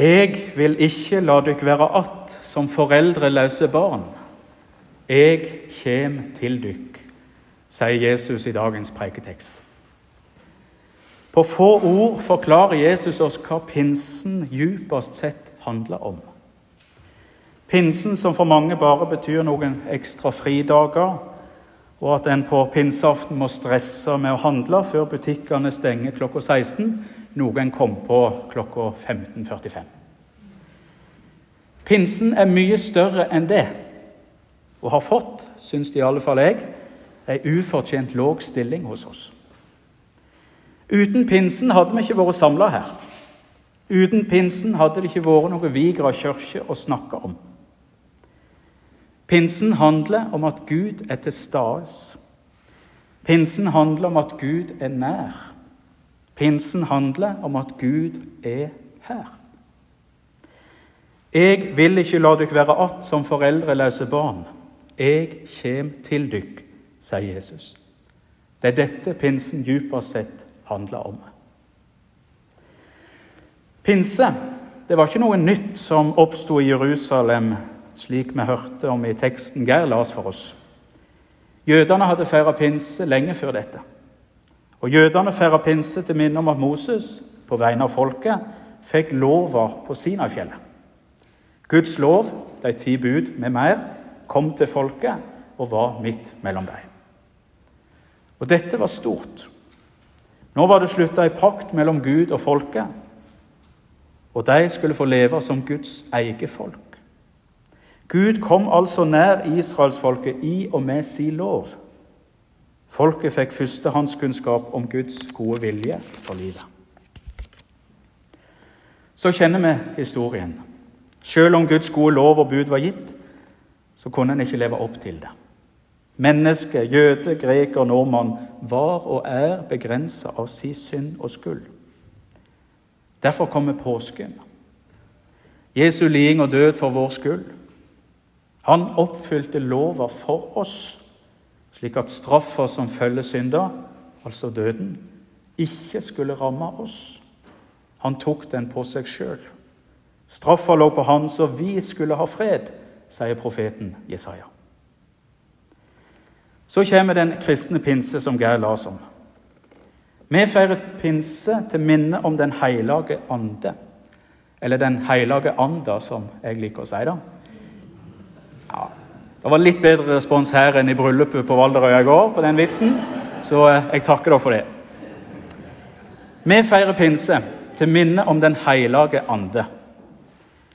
Jeg vil ikke la dykk være att som foreldreløse barn. Jeg kjem til dykk, sier Jesus i dagens preiketekst. På få ord forklarer Jesus oss hva pinsen djupest sett handler om. Pinsen, som for mange bare betyr noen ekstra fridager, og at en på pinseaften må stresse med å handle før butikkene stenger klokka 16, noe en kom på klokka 15.45. Pinsen er mye større enn det, og har fått, syns i alle fall jeg, ei ufortjent låg stilling hos oss. Uten pinsen hadde vi ikke vært samla her. Uten pinsen hadde det ikke vært noe Vigra kirke å snakke om. Pinsen handler om at Gud er til stede. Pinsen handler om at Gud er nær. Pinsen handler om at Gud er her. Jeg vil ikke la dere være att som foreldreløse barn. Jeg kjem til dykk, sier Jesus. Det er dette pinsen dypest sett handler om. Pinse det var ikke noe nytt som oppsto i Jerusalem, slik vi hørte om i teksten Geir las for oss. Jødene hadde feira pinse lenge før dette. Og Jødene feirer pinse til minne om at Moses, på vegne av folket, fikk lova på Sinafjellet. Guds lov, de ti bud med mer, kom til folket og var midt mellom dem. Og dette var stort. Nå var det slutta ei pakt mellom Gud og folket, og de skulle få leve som Guds eget folk. Gud kom altså nær israelsfolket i og med sin lov. Folket fikk førstehåndskunnskap om Guds gode vilje for livet. Så kjenner vi historien. Selv om Guds gode lov og bud var gitt, så kunne en ikke leve opp til det. Menneske, jøde, greker, nordmann var og er begrensa av sin synd og skyld. Derfor kommer påsken. Jesu liding og død for vår skyld. Han oppfylte lova for oss, slik at straffa som følger synda, altså døden, ikke skulle ramme oss. Han tok den på seg sjøl. Straffa lå på han så vi skulle ha fred, sier profeten Jesaja. Så kommer den kristne pinse som Geir las om. Vi feirer pinse til minne om Den hellige ande. Eller Den hellige anda, som jeg liker å si det. Ja, Det var litt bedre respons her enn i bryllupet på Valderøya i går på den vitsen, så eh, jeg takker dere for det. Vi feirer pinse til minne om Den hellige ande,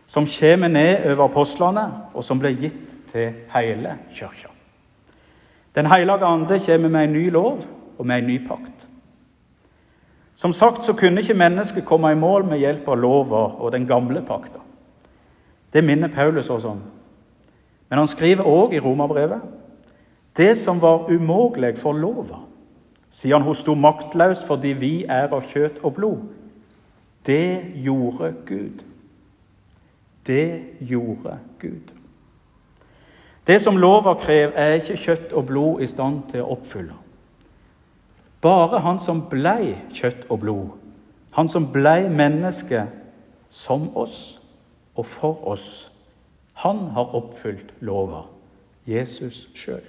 som kommer ned over apostlene, og som ble gitt til hele kirka. Den hellige ande kommer med en ny lov og med en ny pakt. Som sagt så kunne ikke mennesket komme i mål med hjelp av lova og den gamle pakta. Det minner Paulus oss om. Men han skriver òg i romerbrevet det som var umulig for lova, siden hun sto maktløs fordi vi er av kjøtt og blod, det gjorde Gud. Det gjorde Gud. Det som lova krever, er ikke kjøtt og blod i stand til å oppfylle. Bare han som blei kjøtt og blod, han som blei menneske som oss og for oss, han har oppfylt lova, Jesus sjøl.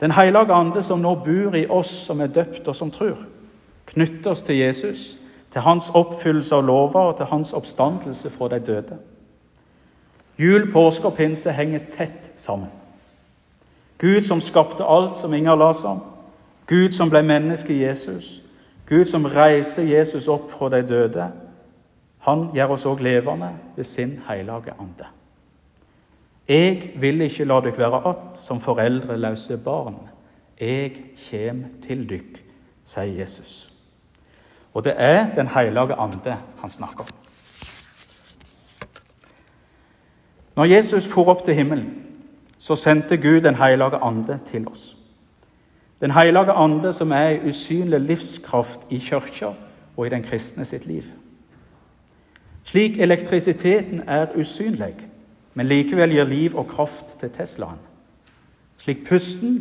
Den hellige ande som nå bor i oss som er døpt og som tror, knytter oss til Jesus, til hans oppfyllelse av lova og til hans oppstandelse fra de døde. Jul, påske og pinse henger tett sammen. Gud som skapte alt som Inger las om. Gud som ble menneske i Jesus. Gud som reiser Jesus opp fra de døde. Han gjør oss òg levende ved sin hellige ande. Jeg vil ikke la dere være att som foreldreløse barn. Jeg kjem til dykk, sier Jesus. Og det er Den hellige ande han snakker om. Når Jesus for opp til himmelen, så sendte Gud Den hellige ande til oss. Den hellige ande som er ei usynlig livskraft i kirka og i den kristne sitt liv. Slik elektrisiteten er usynlig, men likevel gir liv og kraft til Teslaen. Slik pusten,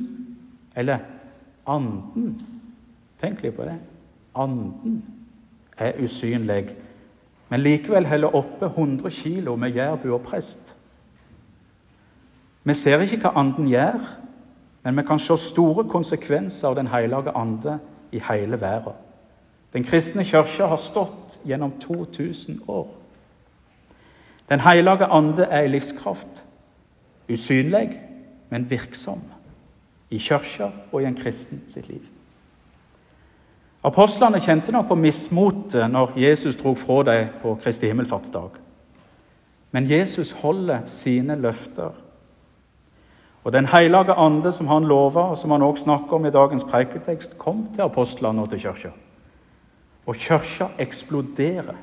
eller anden Tenk litt på det. Anden er usynlig, men likevel holder oppe 100 kilo med jærbu og prest. Vi ser ikke hva Anden gjør, men vi kan se store konsekvenser av Den hellige ande i hele verden. Den kristne kirka har stått gjennom 2000 år. Den hellige ande er i livskraft. Usynlig, men virksom. I kirka og i en kristen sitt liv. Apostlene kjente nok på mismotet når Jesus dro fra dem på Kristi himmelfartsdag. Men Jesus holder sine løfter. Og Den hellige ande som han lova, og som han også snakker om i dagens preiketekst, kom til apostlene og til kirka. Og kirka eksploderer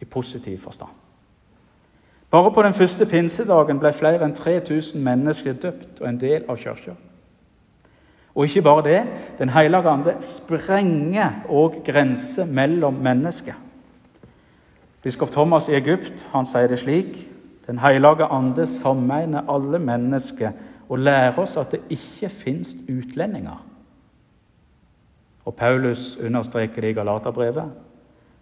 i positiv forstand. Bare på den første pinsedagen ble flere enn 3000 mennesker døpt og en del av kirka. Og ikke bare det, Den hellige ande sprenger òg grenser mellom mennesker. Biskop Thomas i Egypt han sier det slik.: Den hellige ande sammeiner alle mennesker og lærer oss at det ikke fins utlendinger. Og Paulus understreker det i Galaterbrevet.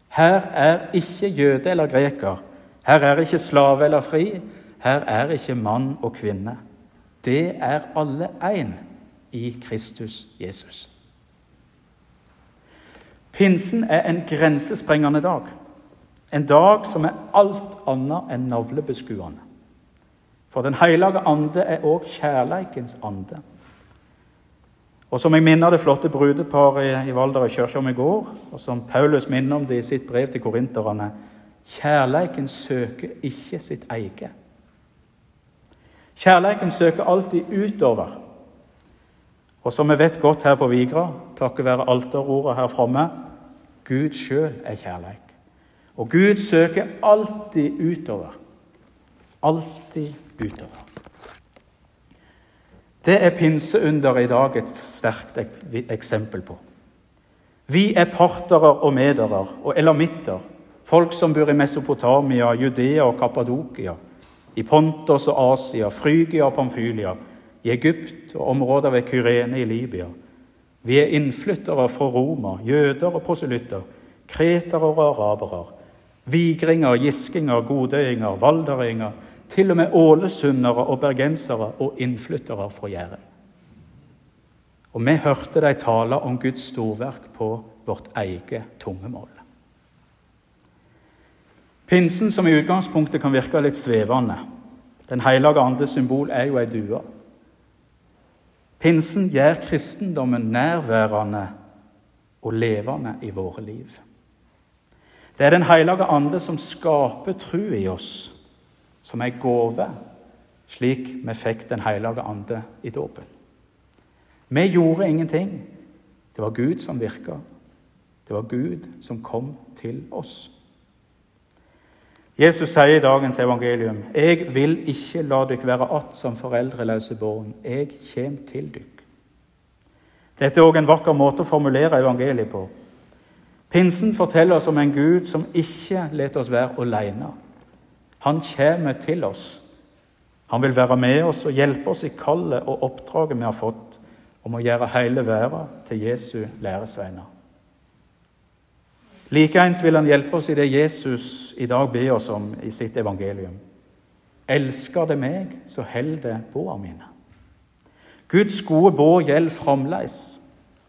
Her er ikke jøde eller greker. Her er ikke slave eller fri. Her er ikke mann og kvinne. Det er alle én i Kristus Jesus. Pinsen er en grensesprengende dag. En dag som er alt annet enn navlebeskuende. For Den hellige ande er òg kjærleikens ande. Og som jeg minner det flotte brudeparet i Valdres kirke om i går, og som Paulus minner om det i sitt brev til korinterne Kjærleiken søker ikke sitt eget. Kjærleiken søker alltid utover og som vi vet godt her på Vigra, takket være alterordet her framme Gud sjøl er kjærleik. Og Gud søker alltid utover. Alltid utover. Det er pinseunderet i dag et sterkt eksempel på. Vi er partere og medere og elamitter, folk som bor i Mesopotamia, Judea og Kappadokia, i Pontos og Asia, Frygia og Pamfylia, i Egypt og områder ved Kyrene i Libya. Vi er innflyttere fra Roma, jøder og proselytter, kretere og arabere, vigringer, giskinger, godøyinger, valderinger, til og med ålesundere og bergensere og innflyttere fra Jæren. Og vi hørte de tale om Guds storverk på vårt eget tungemål. Pinsen, som i utgangspunktet kan virke litt svevende Den hellige andes symbol er jo ei due. Pinsen gjør kristendommen nærværende og levende i våre liv. Det er Den hellige ande som skaper tru i oss, som ei gave, slik vi fikk Den hellige ande i dåpen. Vi gjorde ingenting. Det var Gud som virka. Det var Gud som kom til oss. Jesus sier i dagens evangelium, 'Jeg vil ikke la dere være att som foreldreløse barn. Jeg kommer til dere.' Dette er òg en vakker måte å formulere evangeliet på. Pinsen forteller oss om en Gud som ikke lar oss være alene. Han kommer til oss. Han vil være med oss og hjelpe oss i kallet og oppdraget vi har fått om å gjøre hele verden til Jesu læresveiner. Likeens vil han hjelpe oss i det Jesus i dag ber oss om i sitt evangelium. Elsker det meg, så held det båa mine. Guds gode båd gjelder fremdeles,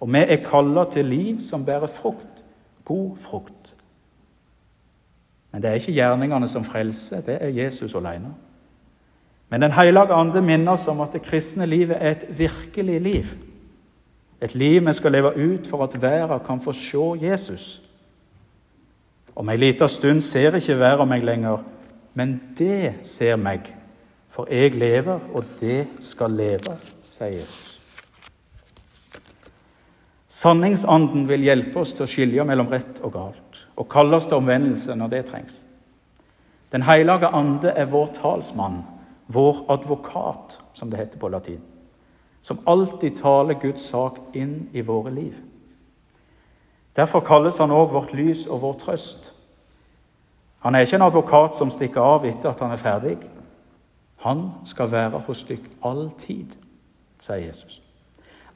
og vi er kalla til liv som bærer frukt, god frukt. Men det er ikke gjerningene som frelser, det er Jesus alene. Men Den hellige ande minner oss om at det kristne livet er et virkelig liv. Et liv vi skal leve ut for at verden kan få se Jesus om ei lita stund ser ikke verden meg lenger, men det ser meg, for jeg lever, og det skal leve, sier Jesus. Sanningsanden vil hjelpe oss til å skilje mellom rett og galt, og kalle oss til omvendelse når det trengs. Den hellige ande er vår talsmann, vår advokat, som det heter på latin, som alltid taler Guds sak inn i våre liv. Derfor kalles han òg vårt lys og vår trøst. Han er ikke en advokat som stikker av etter at han er ferdig. Han skal være hos dykk all tid, sier Jesus.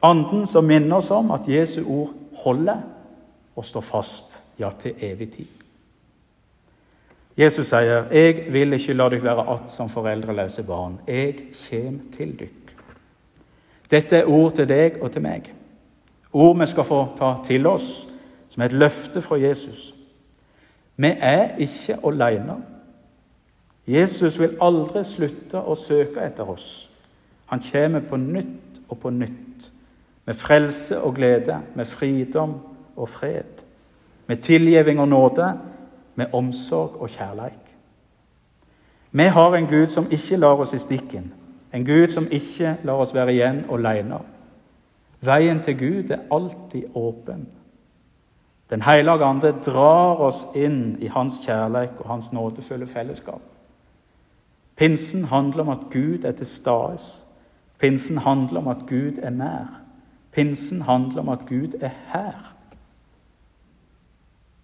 Anden som minner oss om at Jesu ord holder og står fast, ja, til evig tid. Jesus sier, 'Jeg vil ikke la dere være att som foreldreløse barn. Jeg kommer til dykk.' Dette er ord til deg og til meg. Ord vi skal få ta til oss, som er et løfte fra Jesus. Vi er ikke alene. Jesus vil aldri slutte å søke etter oss. Han kommer på nytt og på nytt, med frelse og glede, med fridom og fred, med tilgivning og nåde, med omsorg og kjærleik. Vi har en Gud som ikke lar oss i stikken, en Gud som ikke lar oss være igjen alene. Veien til Gud er alltid åpen. Den hellige ande drar oss inn i hans kjærleik og hans nådefulle fellesskap. Pinsen handler om at Gud er til stede. Pinsen handler om at Gud er nær. Pinsen handler om at Gud er her.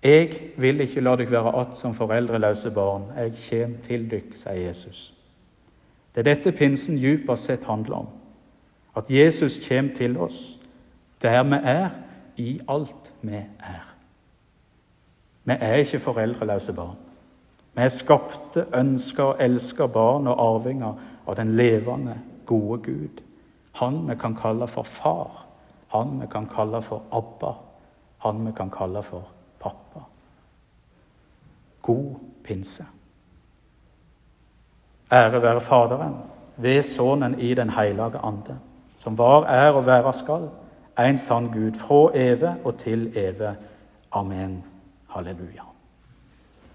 Jeg vil ikke la dere være att som foreldreløse barn. Jeg kommer til dere, sier Jesus. Det er dette pinsen dypest sett handler om. At Jesus kommer til oss der vi er, i alt vi er. Vi er ikke foreldreløse barn. Vi er skapte, ønska og elska barn og arvinger av den levende, gode Gud. Han vi kan kalle for far. Han vi kan kalle for Abba. Han vi kan kalle for pappa. God pinse. Ære være Faderen, ved Sønnen i Den hellige ande, som var, er og være skal, en sann Gud, fra evig og til evig. Amen. Halleluja.